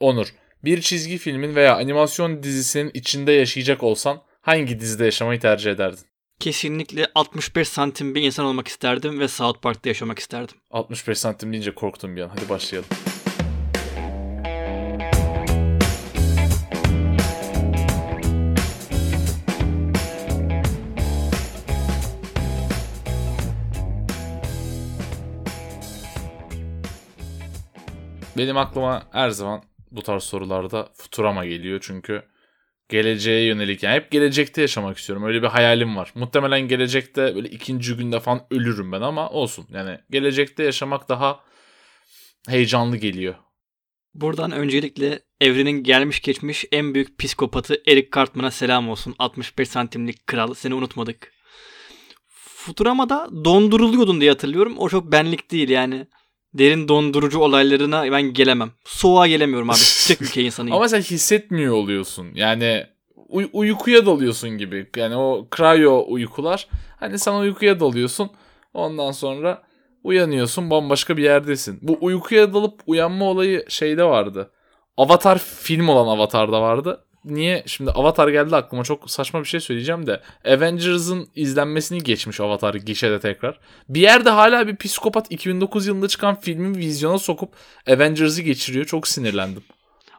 Onur, bir çizgi filmin veya animasyon dizisinin içinde yaşayacak olsan hangi dizide yaşamayı tercih ederdin? Kesinlikle 65 santim bir insan olmak isterdim ve South Park'ta yaşamak isterdim. 65 santim deyince korktum bir an. Hadi başlayalım. Benim aklıma her zaman bu tarz sorularda Futurama geliyor çünkü geleceğe yönelik yani hep gelecekte yaşamak istiyorum. Öyle bir hayalim var. Muhtemelen gelecekte böyle ikinci günde falan ölürüm ben ama olsun. Yani gelecekte yaşamak daha heyecanlı geliyor. Buradan öncelikle evrenin gelmiş geçmiş en büyük psikopatı Eric Cartman'a selam olsun. 65 santimlik kral seni unutmadık. Futurama'da donduruluyordun diye hatırlıyorum. O çok benlik değil yani derin dondurucu olaylarına ben gelemem. Soğuğa gelemiyorum abi. Sıcak ülke insanıyım. Ama sen hissetmiyor oluyorsun. Yani uy- uykuya dalıyorsun gibi. Yani o cryo uykular. Hani sen uykuya dalıyorsun. Ondan sonra uyanıyorsun bambaşka bir yerdesin. Bu uykuya dalıp uyanma olayı şeyde vardı. Avatar film olan Avatar'da vardı niye şimdi Avatar geldi aklıma çok saçma bir şey söyleyeceğim de Avengers'ın izlenmesini geçmiş Avatar gişede tekrar. Bir yerde hala bir psikopat 2009 yılında çıkan filmi vizyona sokup Avengers'ı geçiriyor. Çok sinirlendim.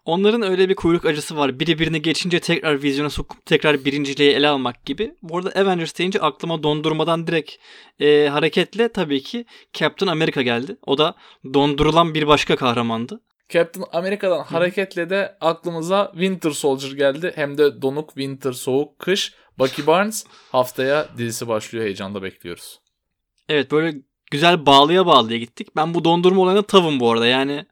Onların öyle bir kuyruk acısı var. Biri birini geçince tekrar vizyona sokup tekrar birinciliği ele almak gibi. Bu arada Avengers deyince aklıma dondurmadan direkt e, hareketle tabii ki Captain America geldi. O da dondurulan bir başka kahramandı. Captain Amerika'dan hareketle de aklımıza Winter Soldier geldi. Hem de donuk, winter, soğuk, kış. Bucky Barnes haftaya dizisi başlıyor. Heyecanla bekliyoruz. Evet böyle güzel bağlıya bağlıya gittik. Ben bu dondurma olayına tavım bu arada. Yani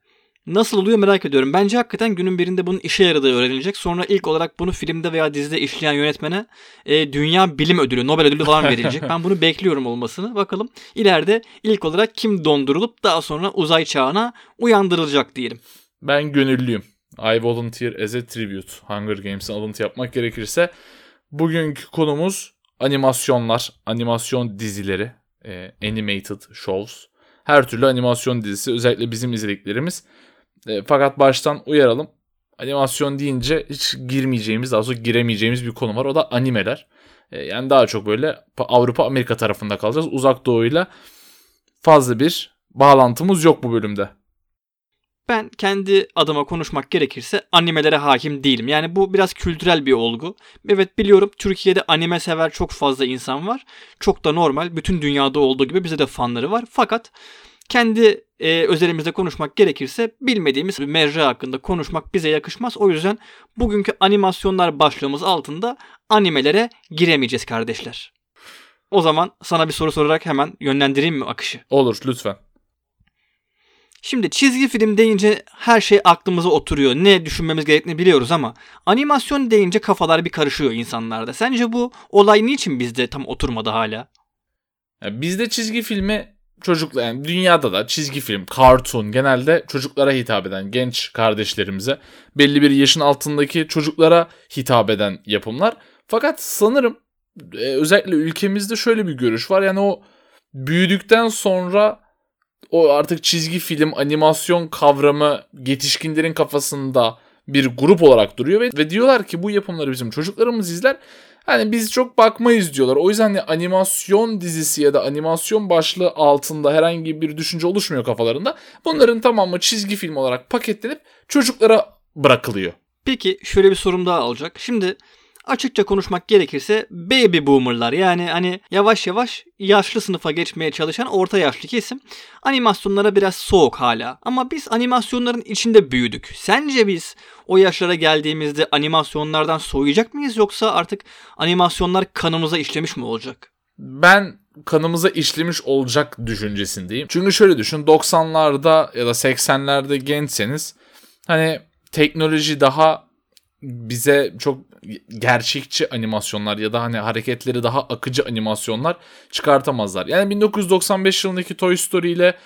Nasıl oluyor merak ediyorum. Bence hakikaten günün birinde bunun işe yaradığı öğrenilecek. Sonra ilk olarak bunu filmde veya dizide işleyen yönetmene e, Dünya Bilim Ödülü, Nobel Ödülü falan verilecek. ben bunu bekliyorum olmasını. Bakalım ileride ilk olarak kim dondurulup daha sonra uzay çağına uyandırılacak diyelim. Ben gönüllüyüm. I volunteer as a tribute. Hunger Games'in alıntı yapmak gerekirse. Bugünkü konumuz animasyonlar, animasyon dizileri, e, animated shows. Her türlü animasyon dizisi özellikle bizim izlediklerimiz e, fakat baştan uyaralım. Animasyon deyince hiç girmeyeceğimiz, daha sonra giremeyeceğimiz bir konu var. O da animeler. E, yani daha çok böyle Avrupa Amerika tarafında kalacağız. Uzak Doğu'yla fazla bir bağlantımız yok bu bölümde. Ben kendi adıma konuşmak gerekirse animelere hakim değilim. Yani bu biraz kültürel bir olgu. Evet biliyorum Türkiye'de anime sever çok fazla insan var. Çok da normal. Bütün dünyada olduğu gibi bize de fanları var. Fakat kendi e, özelimizde konuşmak gerekirse bilmediğimiz bir mecra hakkında konuşmak bize yakışmaz. O yüzden bugünkü animasyonlar başlığımız altında animelere giremeyeceğiz kardeşler. O zaman sana bir soru sorarak hemen yönlendireyim mi akışı? Olur lütfen. Şimdi çizgi film deyince her şey aklımıza oturuyor. Ne düşünmemiz gerektiğini biliyoruz ama animasyon deyince kafalar bir karışıyor insanlarda. Sence bu olay niçin bizde tam oturmadı hala? Ya bizde çizgi filmi çocuklar yani dünyada da çizgi film, kartun genelde çocuklara hitap eden genç kardeşlerimize belli bir yaşın altındaki çocuklara hitap eden yapımlar. Fakat sanırım e, özellikle ülkemizde şöyle bir görüş var. Yani o büyüdükten sonra o artık çizgi film, animasyon kavramı yetişkinlerin kafasında bir grup olarak duruyor ve, ve diyorlar ki bu yapımları bizim çocuklarımız izler Hani biz çok bakmayız diyorlar. O yüzden hani animasyon dizisi ya da animasyon başlığı altında herhangi bir düşünce oluşmuyor kafalarında. Bunların tamamı çizgi film olarak paketlenip çocuklara bırakılıyor. Peki şöyle bir sorum daha olacak. Şimdi açıkça konuşmak gerekirse baby boomerlar yani hani yavaş yavaş yaşlı sınıfa geçmeye çalışan orta yaşlı kesim animasyonlara biraz soğuk hala. Ama biz animasyonların içinde büyüdük. Sence biz o yaşlara geldiğimizde animasyonlardan soğuyacak mıyız yoksa artık animasyonlar kanımıza işlemiş mi olacak? Ben kanımıza işlemiş olacak düşüncesindeyim. Çünkü şöyle düşün 90'larda ya da 80'lerde gençseniz hani teknoloji daha bize çok gerçekçi animasyonlar ya da hani hareketleri daha akıcı animasyonlar çıkartamazlar. Yani 1995 yılındaki Toy Story ile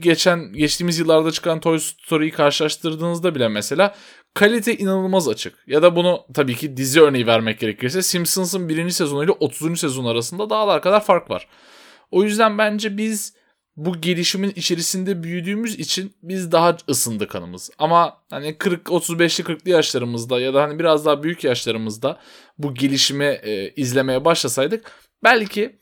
geçen geçtiğimiz yıllarda çıkan Toy Story'yi karşılaştırdığınızda bile mesela kalite inanılmaz açık. Ya da bunu tabii ki dizi örneği vermek gerekirse Simpsons'ın birinci sezonu ile 30. sezon arasında dağlar kadar fark var. O yüzden bence biz bu gelişimin içerisinde büyüdüğümüz için biz daha ısındı kanımız. Ama hani 40 35'li 40'lı yaşlarımızda ya da hani biraz daha büyük yaşlarımızda bu gelişimi e, izlemeye başlasaydık belki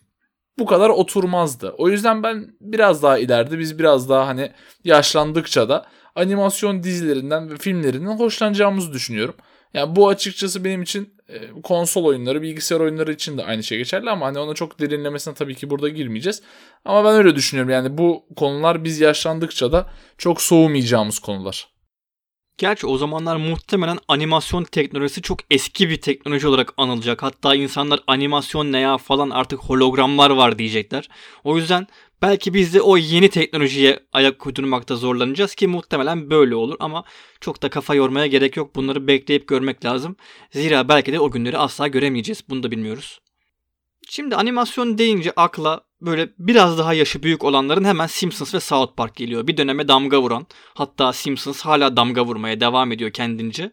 bu kadar oturmazdı. O yüzden ben biraz daha ileride biz biraz daha hani yaşlandıkça da animasyon dizilerinden ve filmlerinden hoşlanacağımızı düşünüyorum. Yani bu açıkçası benim için konsol oyunları, bilgisayar oyunları için de aynı şey geçerli ama hani ona çok derinlemesine tabii ki burada girmeyeceğiz. Ama ben öyle düşünüyorum yani bu konular biz yaşlandıkça da çok soğumayacağımız konular. Gerçi o zamanlar muhtemelen animasyon teknolojisi çok eski bir teknoloji olarak anılacak. Hatta insanlar animasyon ne ya falan artık hologramlar var diyecekler. O yüzden belki biz de o yeni teknolojiye ayak uydurmakta zorlanacağız ki muhtemelen böyle olur ama çok da kafa yormaya gerek yok. Bunları bekleyip görmek lazım. Zira belki de o günleri asla göremeyeceğiz. Bunu da bilmiyoruz. Şimdi animasyon deyince akla böyle biraz daha yaşı büyük olanların hemen Simpsons ve South Park geliyor. Bir döneme damga vuran. Hatta Simpsons hala damga vurmaya devam ediyor kendince.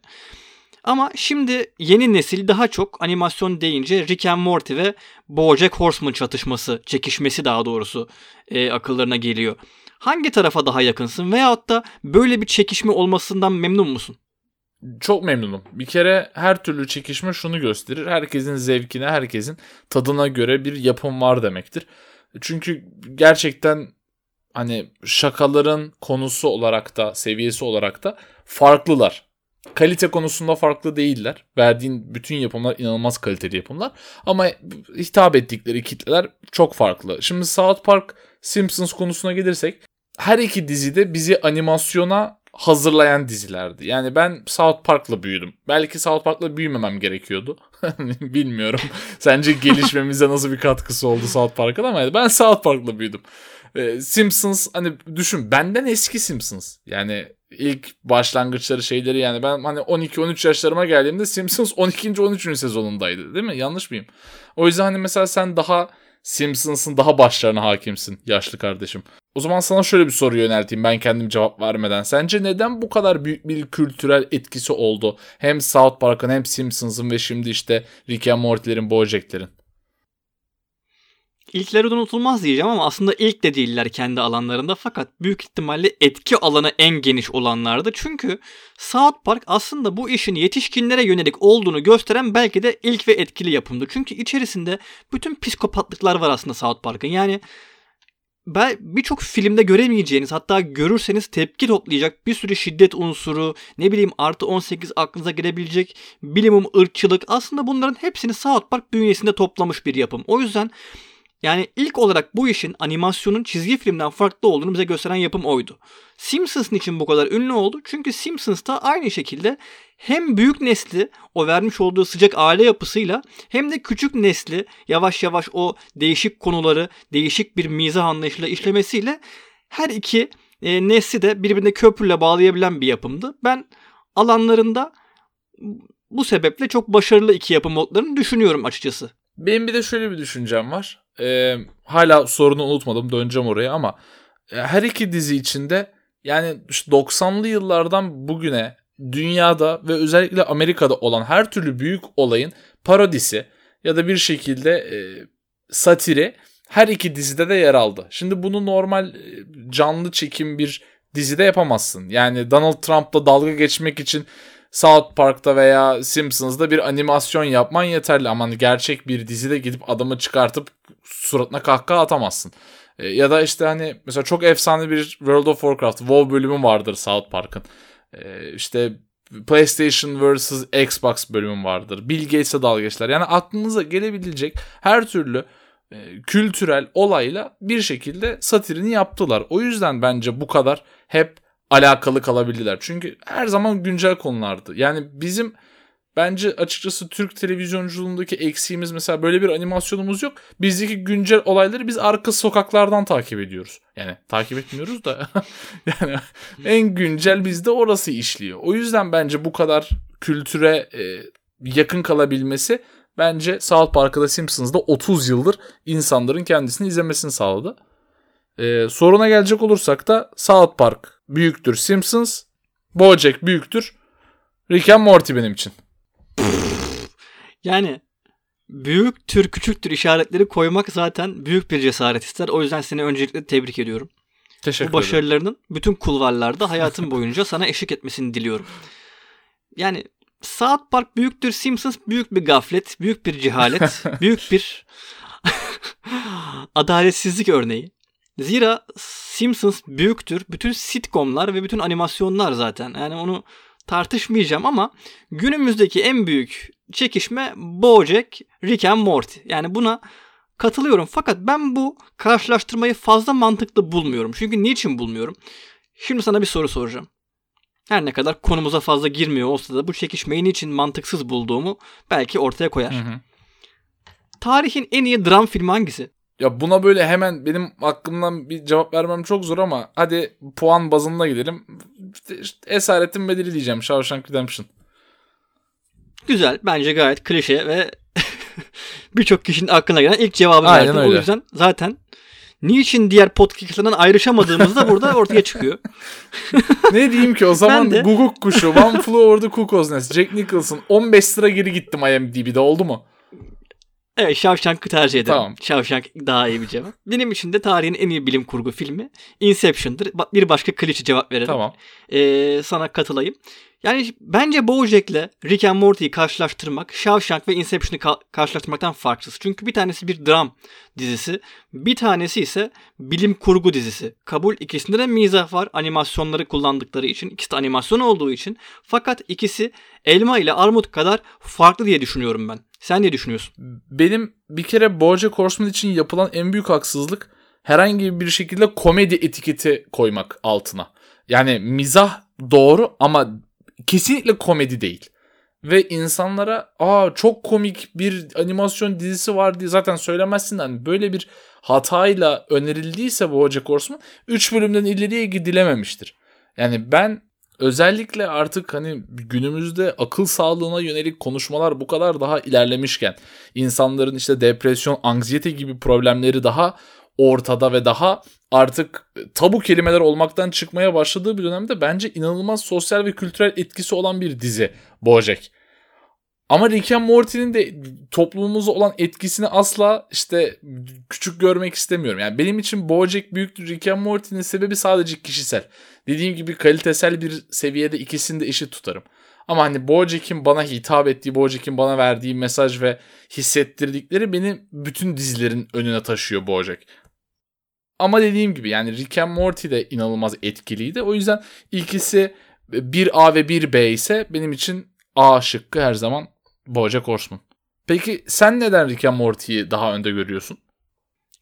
Ama şimdi yeni nesil daha çok animasyon deyince Rick and Morty ve BoJack Horseman çatışması, çekişmesi daha doğrusu e, akıllarına geliyor. Hangi tarafa daha yakınsın veyahut da böyle bir çekişme olmasından memnun musun? Çok memnunum. Bir kere her türlü çekişme şunu gösterir. Herkesin zevkine, herkesin tadına göre bir yapım var demektir. Çünkü gerçekten hani şakaların konusu olarak da, seviyesi olarak da farklılar. Kalite konusunda farklı değiller. Verdiğin bütün yapımlar inanılmaz kaliteli yapımlar. Ama hitap ettikleri kitleler çok farklı. Şimdi South Park Simpsons konusuna gelirsek her iki dizide bizi animasyona hazırlayan dizilerdi. Yani ben South Park'la büyüdüm. Belki South Park'la büyümemem gerekiyordu. Bilmiyorum. Sence gelişmemize nasıl bir katkısı oldu South Park'ın ama ben South Park'la büyüdüm. Ee, Simpsons hani düşün benden eski Simpsons. Yani ilk başlangıçları şeyleri yani ben hani 12-13 yaşlarıma geldiğimde Simpsons 12. 13. sezonundaydı değil mi? Yanlış mıyım? O yüzden hani mesela sen daha Simpsons'ın daha başlarına hakimsin yaşlı kardeşim. O zaman sana şöyle bir soru yönelteyim ben kendim cevap vermeden. Sence neden bu kadar büyük bir kültürel etkisi oldu? Hem South Park'ın hem Simpsons'ın ve şimdi işte Rick and Morty'lerin, Bojack'lerin. İlkleri unutulmaz diyeceğim ama aslında ilk de değiller kendi alanlarında fakat büyük ihtimalle etki alanı en geniş olanlardı. Çünkü South Park aslında bu işin yetişkinlere yönelik olduğunu gösteren belki de ilk ve etkili yapımdı. Çünkü içerisinde bütün psikopatlıklar var aslında South Park'ın. Yani birçok filmde göremeyeceğiniz hatta görürseniz tepki toplayacak bir sürü şiddet unsuru ne bileyim artı 18 aklınıza gelebilecek bilimum ırkçılık aslında bunların hepsini South Park bünyesinde toplamış bir yapım. O yüzden yani ilk olarak bu işin animasyonun çizgi filmden farklı olduğunu bize gösteren yapım oydu. Simpsons için bu kadar ünlü oldu? Çünkü Simpsons da aynı şekilde hem büyük nesli o vermiş olduğu sıcak aile yapısıyla hem de küçük nesli yavaş yavaş o değişik konuları değişik bir mizah anlayışıyla işlemesiyle her iki e, nesli de birbirine köprüyle bağlayabilen bir yapımdı. Ben alanlarında bu sebeple çok başarılı iki yapım olduklarını düşünüyorum açıkçası. Benim bir de şöyle bir düşüncem var. Ee, hala sorunu unutmadım döneceğim oraya ama her iki dizi içinde yani 90'lı yıllardan bugüne dünyada ve özellikle Amerika'da olan her türlü büyük olayın parodisi ya da bir şekilde e, satiri her iki dizide de yer aldı. Şimdi bunu normal canlı çekim bir dizide yapamazsın. Yani Donald Trump'la dalga geçmek için South Park'ta veya Simpsons'da bir animasyon yapman yeterli ama gerçek bir dizide gidip adamı çıkartıp suratına kahkaha atamazsın. E, ya da işte hani mesela çok efsane bir World of Warcraft WoW bölümü vardır South Park'ın. E, işte PlayStation vs Xbox bölümü vardır. Bill Gates'e dalga geçler. Yani aklınıza gelebilecek her türlü e, kültürel olayla bir şekilde satirini yaptılar. O yüzden bence bu kadar hep alakalı kalabildiler. Çünkü her zaman güncel konulardı. Yani bizim bence açıkçası Türk televizyonculuğundaki eksiğimiz mesela böyle bir animasyonumuz yok. Bizdeki güncel olayları biz arka sokaklardan takip ediyoruz. Yani takip etmiyoruz da yani en güncel bizde orası işliyor. O yüzden bence bu kadar kültüre e, yakın kalabilmesi bence South Park'ta da Simpsons'da 30 yıldır insanların kendisini izlemesini sağladı. Ee, soruna gelecek olursak da South Park büyüktür Simpsons, Bojack büyüktür Rick and Morty benim için. Yani büyüktür küçüktür işaretleri koymak zaten büyük bir cesaret ister. O yüzden seni öncelikle tebrik ediyorum. Teşekkür Bu ederim. başarılarının bütün kulvarlarda hayatın boyunca sana eşlik etmesini diliyorum. Yani South Park büyüktür, Simpsons büyük bir gaflet, büyük bir cehalet, büyük bir adaletsizlik örneği. Zira Simpsons büyüktür. Bütün sitcomlar ve bütün animasyonlar zaten. Yani onu tartışmayacağım ama günümüzdeki en büyük çekişme Bojack, Rick and Morty. Yani buna katılıyorum. Fakat ben bu karşılaştırmayı fazla mantıklı bulmuyorum. Çünkü niçin bulmuyorum? Şimdi sana bir soru soracağım. Her ne kadar konumuza fazla girmiyor olsa da bu çekişmeyi niçin mantıksız bulduğumu belki ortaya koyar. Hı hı. Tarihin en iyi dram filmi hangisi? Ya buna böyle hemen benim aklımdan bir cevap vermem çok zor ama hadi puan bazında gidelim. İşte, Esaretin Bedeli diyeceğim. Shawshank Redemption. Güzel. Bence gayet klişe ve birçok kişinin aklına gelen ilk cevabı Aynen verdin. O öyle. yüzden zaten niçin diğer podcastlardan ayrışamadığımız da burada ortaya çıkıyor. ne diyeyim ki o zaman de. Guguk Kuşu, One Flew Over the Cuckoo's Nest, Jack Nicholson 15 lira geri gittim IMDb'de oldu mu? Evet Shawshank'ı tercih ederim. Tamam. Shawshank daha iyi bir cevap. Benim için de tarihin en iyi bilim kurgu filmi Inception'dır. Bir başka klişe cevap verelim. Tamam. Ee, sana katılayım. Yani bence Bojack'le Rick and Morty'yi karşılaştırmak Shawshank ve Inception'ı ka- karşılaştırmaktan farksız. Çünkü bir tanesi bir dram dizisi, bir tanesi ise bilim kurgu dizisi. Kabul ikisinde de mizah var animasyonları kullandıkları için. İkisi de animasyon olduğu için. Fakat ikisi elma ile armut kadar farklı diye düşünüyorum ben. Sen ne düşünüyorsun? Benim bir kere Bojack Horseman için yapılan en büyük haksızlık herhangi bir şekilde komedi etiketi koymak altına. Yani mizah doğru ama kesinlikle komedi değil. Ve insanlara aa çok komik bir animasyon dizisi var diye zaten söylemezsin. Hani böyle bir hatayla önerildiyse Bojack Horseman 3 bölümden ileriye gidilememiştir. Yani ben özellikle artık hani günümüzde akıl sağlığına yönelik konuşmalar bu kadar daha ilerlemişken insanların işte depresyon, anksiyete gibi problemleri daha ortada ve daha artık tabu kelimeler olmaktan çıkmaya başladığı bir dönemde bence inanılmaz sosyal ve kültürel etkisi olan bir dizi Bojack. Ama Rick and Morty'nin de toplumumuza olan etkisini asla işte küçük görmek istemiyorum. Yani benim için Bojack büyüktür. Rick and Morty'nin sebebi sadece kişisel. Dediğim gibi kalitesel bir seviyede ikisini de eşit tutarım. Ama hani Bojack'in bana hitap ettiği, Bojack'in bana verdiği mesaj ve hissettirdikleri beni bütün dizilerin önüne taşıyor Bojack. Ama dediğim gibi yani Rick and Morty de inanılmaz etkiliydi. O yüzden ikisi 1A ve 1B ise benim için A şıkkı her zaman Bojack Horseman. Peki sen neden Rick and Morty'yi daha önde görüyorsun?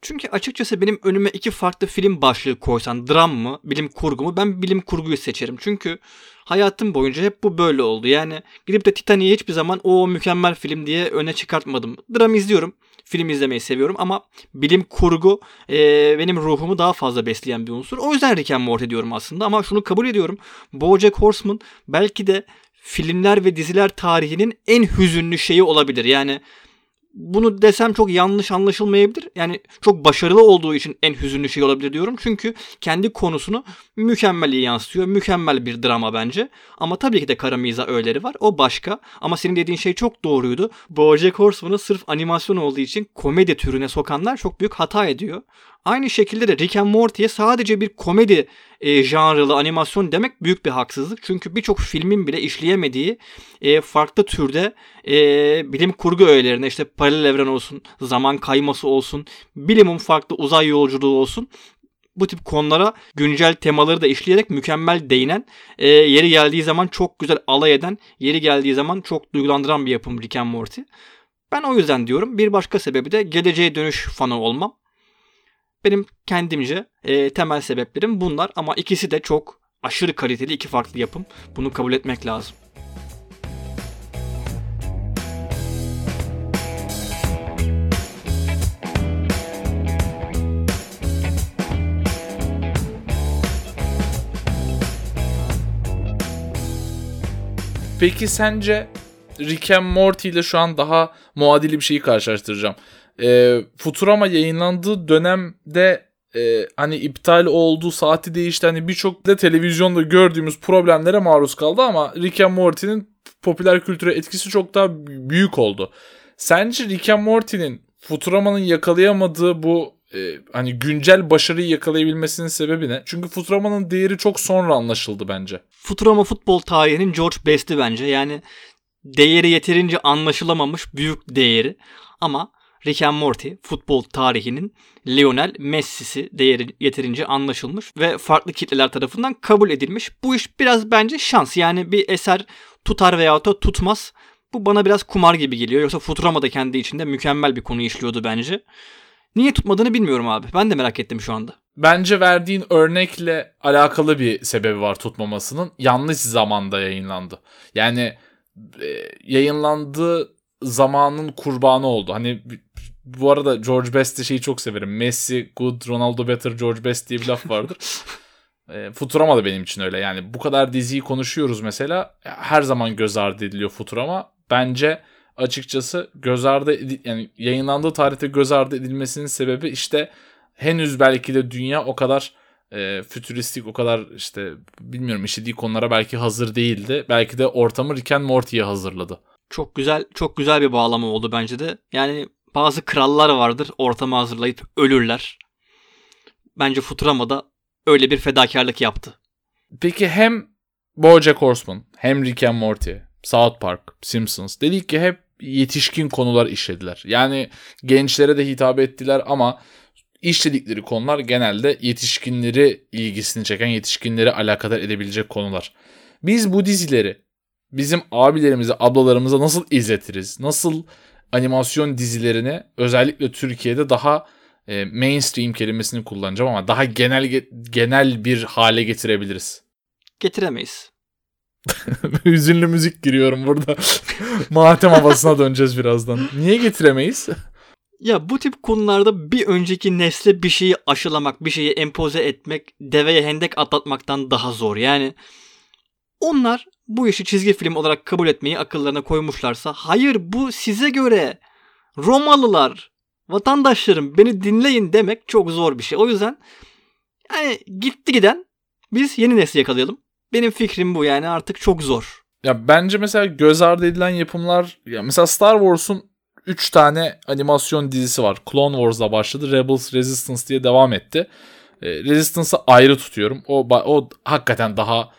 Çünkü açıkçası benim önüme iki farklı film başlığı koysan dram mı, bilim kurgu mu ben bilim kurguyu seçerim. Çünkü hayatım boyunca hep bu böyle oldu. Yani gidip de Titanic'i hiçbir zaman o mükemmel film diye öne çıkartmadım. Dram izliyorum. Film izlemeyi seviyorum ama bilim kurgu e, benim ruhumu daha fazla besleyen bir unsur. O yüzden Rick and Morty diyorum aslında ama şunu kabul ediyorum. BoJack Horseman belki de filmler ve diziler tarihinin en hüzünlü şeyi olabilir. Yani bunu desem çok yanlış anlaşılmayabilir. Yani çok başarılı olduğu için en hüzünlü şey olabilir diyorum. Çünkü kendi konusunu mükemmel iyi yansıtıyor. Mükemmel bir drama bence. Ama tabii ki de kara mizah öğeleri var. O başka. Ama senin dediğin şey çok doğruydu. BoJack Horseman'ı sırf animasyon olduğu için komedi türüne sokanlar çok büyük hata ediyor. Aynı şekilde de Rick and Morty'ye sadece bir komedi e, janrılı animasyon demek büyük bir haksızlık. Çünkü birçok filmin bile işleyemediği e, farklı türde e, bilim kurgu öğelerine işte paralel evren olsun, zaman kayması olsun, bilimin farklı uzay yolculuğu olsun bu tip konulara güncel temaları da işleyerek mükemmel değinen, e, yeri geldiği zaman çok güzel alay eden, yeri geldiği zaman çok duygulandıran bir yapım Rick and Morty. Ben o yüzden diyorum. Bir başka sebebi de geleceğe dönüş fanı olmam. Benim kendimce e, temel sebeplerim bunlar ama ikisi de çok aşırı kaliteli iki farklı yapım. Bunu kabul etmek lazım. Peki sence Rick and Morty ile şu an daha muadili bir şeyi karşılaştıracağım. Ee, Futurama yayınlandığı dönemde e, hani iptal oldu, saati değişti. Hani birçok da televizyonda gördüğümüz problemlere maruz kaldı ama Rick and Morty'nin popüler kültüre etkisi çok daha büyük oldu. Sence Rick and Morty'nin Futurama'nın yakalayamadığı bu e, hani güncel başarıyı yakalayabilmesinin sebebi ne? Çünkü Futurama'nın değeri çok sonra anlaşıldı bence. Futurama futbol tarihinin George Best'i bence. Yani değeri yeterince anlaşılamamış büyük değeri. Ama Rick and Morty futbol tarihinin Lionel Messi'si değeri yeterince anlaşılmış ve farklı kitleler tarafından kabul edilmiş. Bu iş biraz bence şans. Yani bir eser tutar veya da tutmaz. Bu bana biraz kumar gibi geliyor. Yoksa Futurama da kendi içinde mükemmel bir konu işliyordu bence. Niye tutmadığını bilmiyorum abi. Ben de merak ettim şu anda. Bence verdiğin örnekle alakalı bir sebebi var tutmamasının. Yanlış zamanda yayınlandı. Yani e, yayınlandığı zamanın kurbanı oldu. Hani bu arada George Best'te şeyi çok severim. Messi good, Ronaldo better, George Best diye bir laf vardır. e, Futurama da benim için öyle. Yani bu kadar diziyi konuşuyoruz mesela. Her zaman göz ardı ediliyor Futurama. Bence açıkçası göz ardı yani yayınlandığı tarihte göz ardı edilmesinin sebebi işte henüz belki de dünya o kadar e, fütüristik o kadar işte bilmiyorum işlediği konulara belki hazır değildi. Belki de ortamı Rick and Morty'ye hazırladı. Çok güzel çok güzel bir bağlama oldu bence de. Yani bazı krallar vardır ortamı hazırlayıp ölürler. Bence Futurama'da öyle bir fedakarlık yaptı. Peki hem BoJack Horseman hem Rick and Morty, South Park, Simpsons dedik ki hep yetişkin konular işlediler. Yani gençlere de hitap ettiler ama işledikleri konular genelde yetişkinleri ilgisini çeken, yetişkinleri alakadar edebilecek konular. Biz bu dizileri bizim abilerimize, ablalarımıza nasıl izletiriz? Nasıl animasyon dizilerini özellikle Türkiye'de daha e, mainstream kelimesini kullanacağım ama daha genel genel bir hale getirebiliriz. Getiremeyiz. Hüzünlü müzik giriyorum burada. Matem havasına döneceğiz birazdan. Niye getiremeyiz? Ya bu tip konularda bir önceki nesle bir şeyi aşılamak, bir şeyi empoze etmek, deveye hendek atlatmaktan daha zor. Yani onlar bu işi çizgi film olarak kabul etmeyi akıllarına koymuşlarsa hayır bu size göre Romalılar, vatandaşlarım beni dinleyin demek çok zor bir şey. O yüzden yani gitti giden biz yeni nesli yakalayalım. Benim fikrim bu yani artık çok zor. Ya bence mesela göz ardı edilen yapımlar ya mesela Star Wars'un 3 tane animasyon dizisi var. Clone Wars'la başladı. Rebels Resistance diye devam etti. E, Resistance'ı ayrı tutuyorum. O o hakikaten daha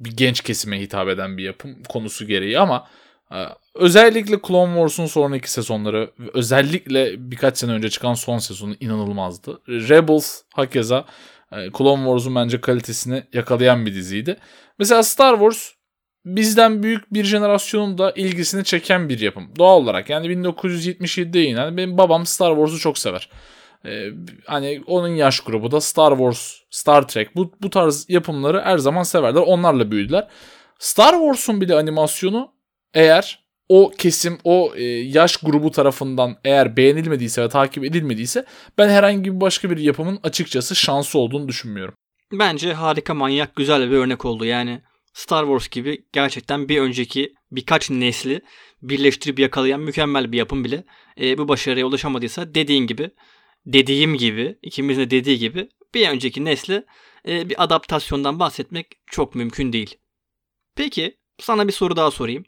bir genç kesime hitap eden bir yapım konusu gereği ama e, özellikle Clone Wars'un sonraki sezonları özellikle birkaç sene önce çıkan son sezonu inanılmazdı. Rebels hakeza e, Clone Wars'un bence kalitesini yakalayan bir diziydi. Mesela Star Wars bizden büyük bir jenerasyonun da ilgisini çeken bir yapım. Doğal olarak yani 1977'de yayınlanan benim babam Star Wars'u çok sever. Ee, hani onun yaş grubu da Star Wars, Star Trek bu, bu tarz yapımları her zaman severler. Onlarla büyüdüler. Star Wars'un bile animasyonu eğer o kesim, o e, yaş grubu tarafından eğer beğenilmediyse ve takip edilmediyse ben herhangi bir başka bir yapımın açıkçası şansı olduğunu düşünmüyorum. Bence harika manyak güzel bir örnek oldu. Yani Star Wars gibi gerçekten bir önceki birkaç nesli birleştirip yakalayan mükemmel bir yapım bile e, bu başarıya ulaşamadıysa dediğin gibi dediğim gibi ikimizin de dediği gibi bir önceki nesle e, bir adaptasyondan bahsetmek çok mümkün değil. Peki sana bir soru daha sorayım.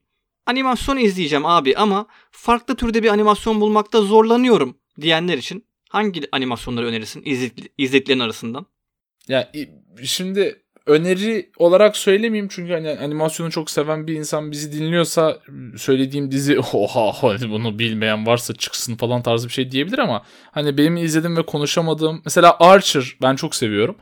Animasyon izleyeceğim abi ama farklı türde bir animasyon bulmakta zorlanıyorum diyenler için hangi animasyonları önerirsin izlediklerin arasından? Ya şimdi öneri olarak söylemeyeyim çünkü hani animasyonu çok seven bir insan bizi dinliyorsa söylediğim dizi oha bunu bilmeyen varsa çıksın falan tarzı bir şey diyebilir ama hani benim izlediğim ve konuşamadığım mesela Archer ben çok seviyorum.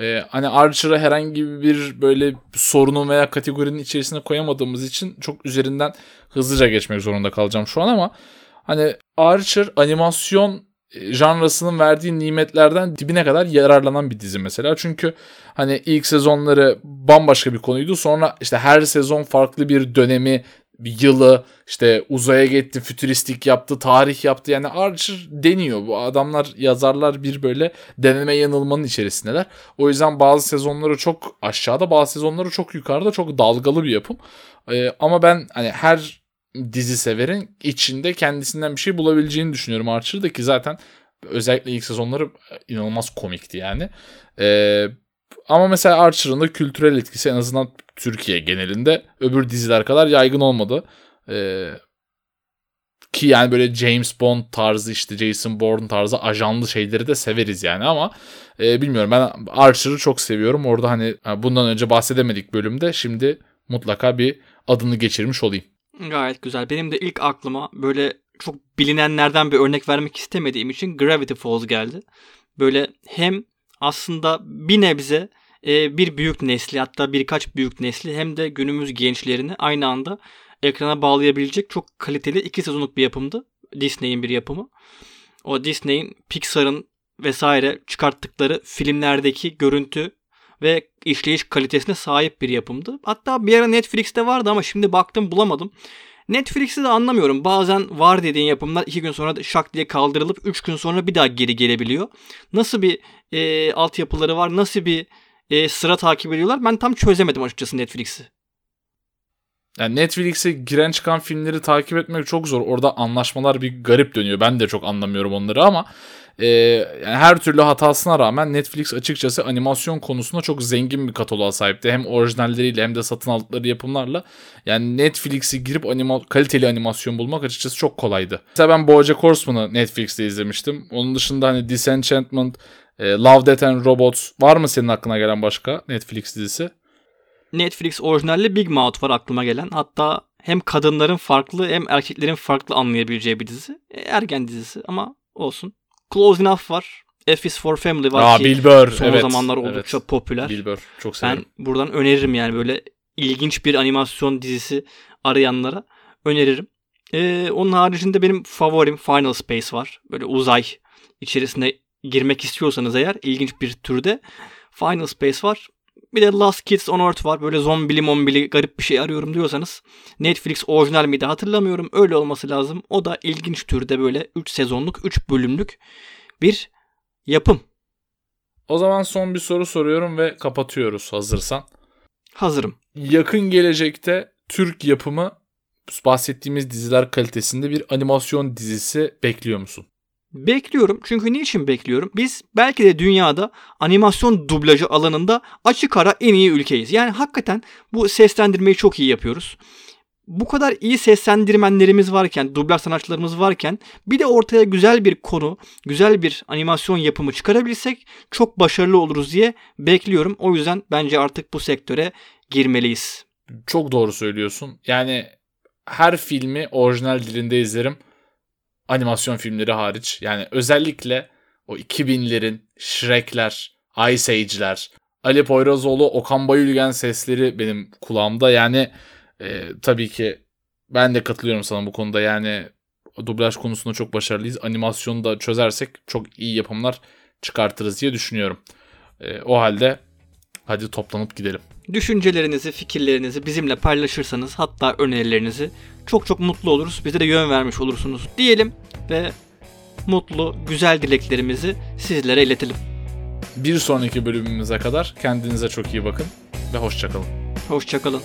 Ee, hani Archer'ı herhangi bir böyle sorunun veya kategorinin içerisine koyamadığımız için çok üzerinden hızlıca geçmek zorunda kalacağım şu an ama hani Archer animasyon janrasının verdiği nimetlerden dibine kadar yararlanan bir dizi mesela. Çünkü hani ilk sezonları bambaşka bir konuydu. Sonra işte her sezon farklı bir dönemi, bir yılı işte uzaya gitti, fütüristik yaptı, tarih yaptı. Yani Archer deniyor. Bu adamlar yazarlar bir böyle deneme yanılmanın içerisindeler. O yüzden bazı sezonları çok aşağıda, bazı sezonları çok yukarıda, çok dalgalı bir yapım. Ee, ama ben hani her dizi severin içinde kendisinden bir şey bulabileceğini düşünüyorum Archer'da ki zaten özellikle ilk sezonları inanılmaz komikti yani. Ee, ama mesela Archer'ın da kültürel etkisi en azından Türkiye genelinde öbür diziler kadar yaygın olmadı. Ee, ki yani böyle James Bond tarzı işte Jason Bourne tarzı ajanlı şeyleri de severiz yani ama e, bilmiyorum ben Archer'ı çok seviyorum. Orada hani bundan önce bahsedemedik bölümde şimdi mutlaka bir adını geçirmiş olayım. Gayet güzel. Benim de ilk aklıma böyle çok bilinenlerden bir örnek vermek istemediğim için Gravity Falls geldi. Böyle hem aslında bir nebze e, bir büyük nesli hatta birkaç büyük nesli hem de günümüz gençlerini aynı anda ekrana bağlayabilecek çok kaliteli iki sezonluk bir yapımdı. Disney'in bir yapımı. O Disney'in Pixar'ın vesaire çıkarttıkları filmlerdeki görüntü ve işleyiş kalitesine sahip bir yapımdı. Hatta bir ara Netflix'te vardı ama şimdi baktım bulamadım. Netflix'i de anlamıyorum. Bazen var dediğin yapımlar iki gün sonra şak diye kaldırılıp üç gün sonra bir daha geri gelebiliyor. Nasıl bir e, altyapıları var, nasıl bir e, sıra takip ediyorlar ben tam çözemedim açıkçası Netflix'i. Yani Netflix'e giren çıkan filmleri takip etmek çok zor. Orada anlaşmalar bir garip dönüyor. Ben de çok anlamıyorum onları ama e, yani her türlü hatasına rağmen Netflix açıkçası animasyon konusunda çok zengin bir kataloğa sahipti. Hem orijinalleriyle hem de satın aldıkları yapımlarla. Yani Netflix'i girip anima kaliteli animasyon bulmak açıkçası çok kolaydı. Mesela ben BoJack Horseman'ı Netflix'te izlemiştim. Onun dışında hani Disenchantment, e, Love, Death and Robots var mı senin aklına gelen başka Netflix dizisi? Netflix orijinalli Big Mouth var aklıma gelen. Hatta hem kadınların farklı hem erkeklerin farklı anlayabileceği bir dizi. E, ergen dizisi ama olsun. Close Enough var. F is for Family var Aa, ki Bill Burr, son evet, zamanlar oldukça evet. popüler. Bill Burr çok severim. Ben buradan öneririm yani böyle ilginç bir animasyon dizisi arayanlara öneririm. Ee, onun haricinde benim favorim Final Space var. Böyle uzay içerisine girmek istiyorsanız eğer ilginç bir türde Final Space var. Bir de Last Kids on Earth var. Böyle zombili mombili garip bir şey arıyorum diyorsanız. Netflix orijinal miydi hatırlamıyorum. Öyle olması lazım. O da ilginç türde böyle 3 sezonluk 3 bölümlük bir yapım. O zaman son bir soru soruyorum ve kapatıyoruz hazırsan. Hazırım. Yakın gelecekte Türk yapımı bahsettiğimiz diziler kalitesinde bir animasyon dizisi bekliyor musun? Bekliyorum. Çünkü niçin bekliyorum? Biz belki de dünyada animasyon dublajı alanında açık ara en iyi ülkeyiz. Yani hakikaten bu seslendirmeyi çok iyi yapıyoruz. Bu kadar iyi seslendirmenlerimiz varken, dublaj sanatçılarımız varken bir de ortaya güzel bir konu, güzel bir animasyon yapımı çıkarabilsek çok başarılı oluruz diye bekliyorum. O yüzden bence artık bu sektöre girmeliyiz. Çok doğru söylüyorsun. Yani her filmi orijinal dilinde izlerim animasyon filmleri hariç. Yani özellikle o 2000'lerin Shrek'ler, Ice Age'ler, Ali Poyrazoğlu, Okan Bayülgen sesleri benim kulağımda. Yani e, tabii ki ben de katılıyorum sana bu konuda. Yani dublaj konusunda çok başarılıyız. Animasyonu da çözersek çok iyi yapımlar çıkartırız diye düşünüyorum. E, o halde hadi toplanıp gidelim. Düşüncelerinizi, fikirlerinizi bizimle paylaşırsanız hatta önerilerinizi çok çok mutlu oluruz. Bize de yön vermiş olursunuz diyelim ve mutlu, güzel dileklerimizi sizlere iletelim. Bir sonraki bölümümüze kadar kendinize çok iyi bakın ve hoşçakalın. Hoşçakalın.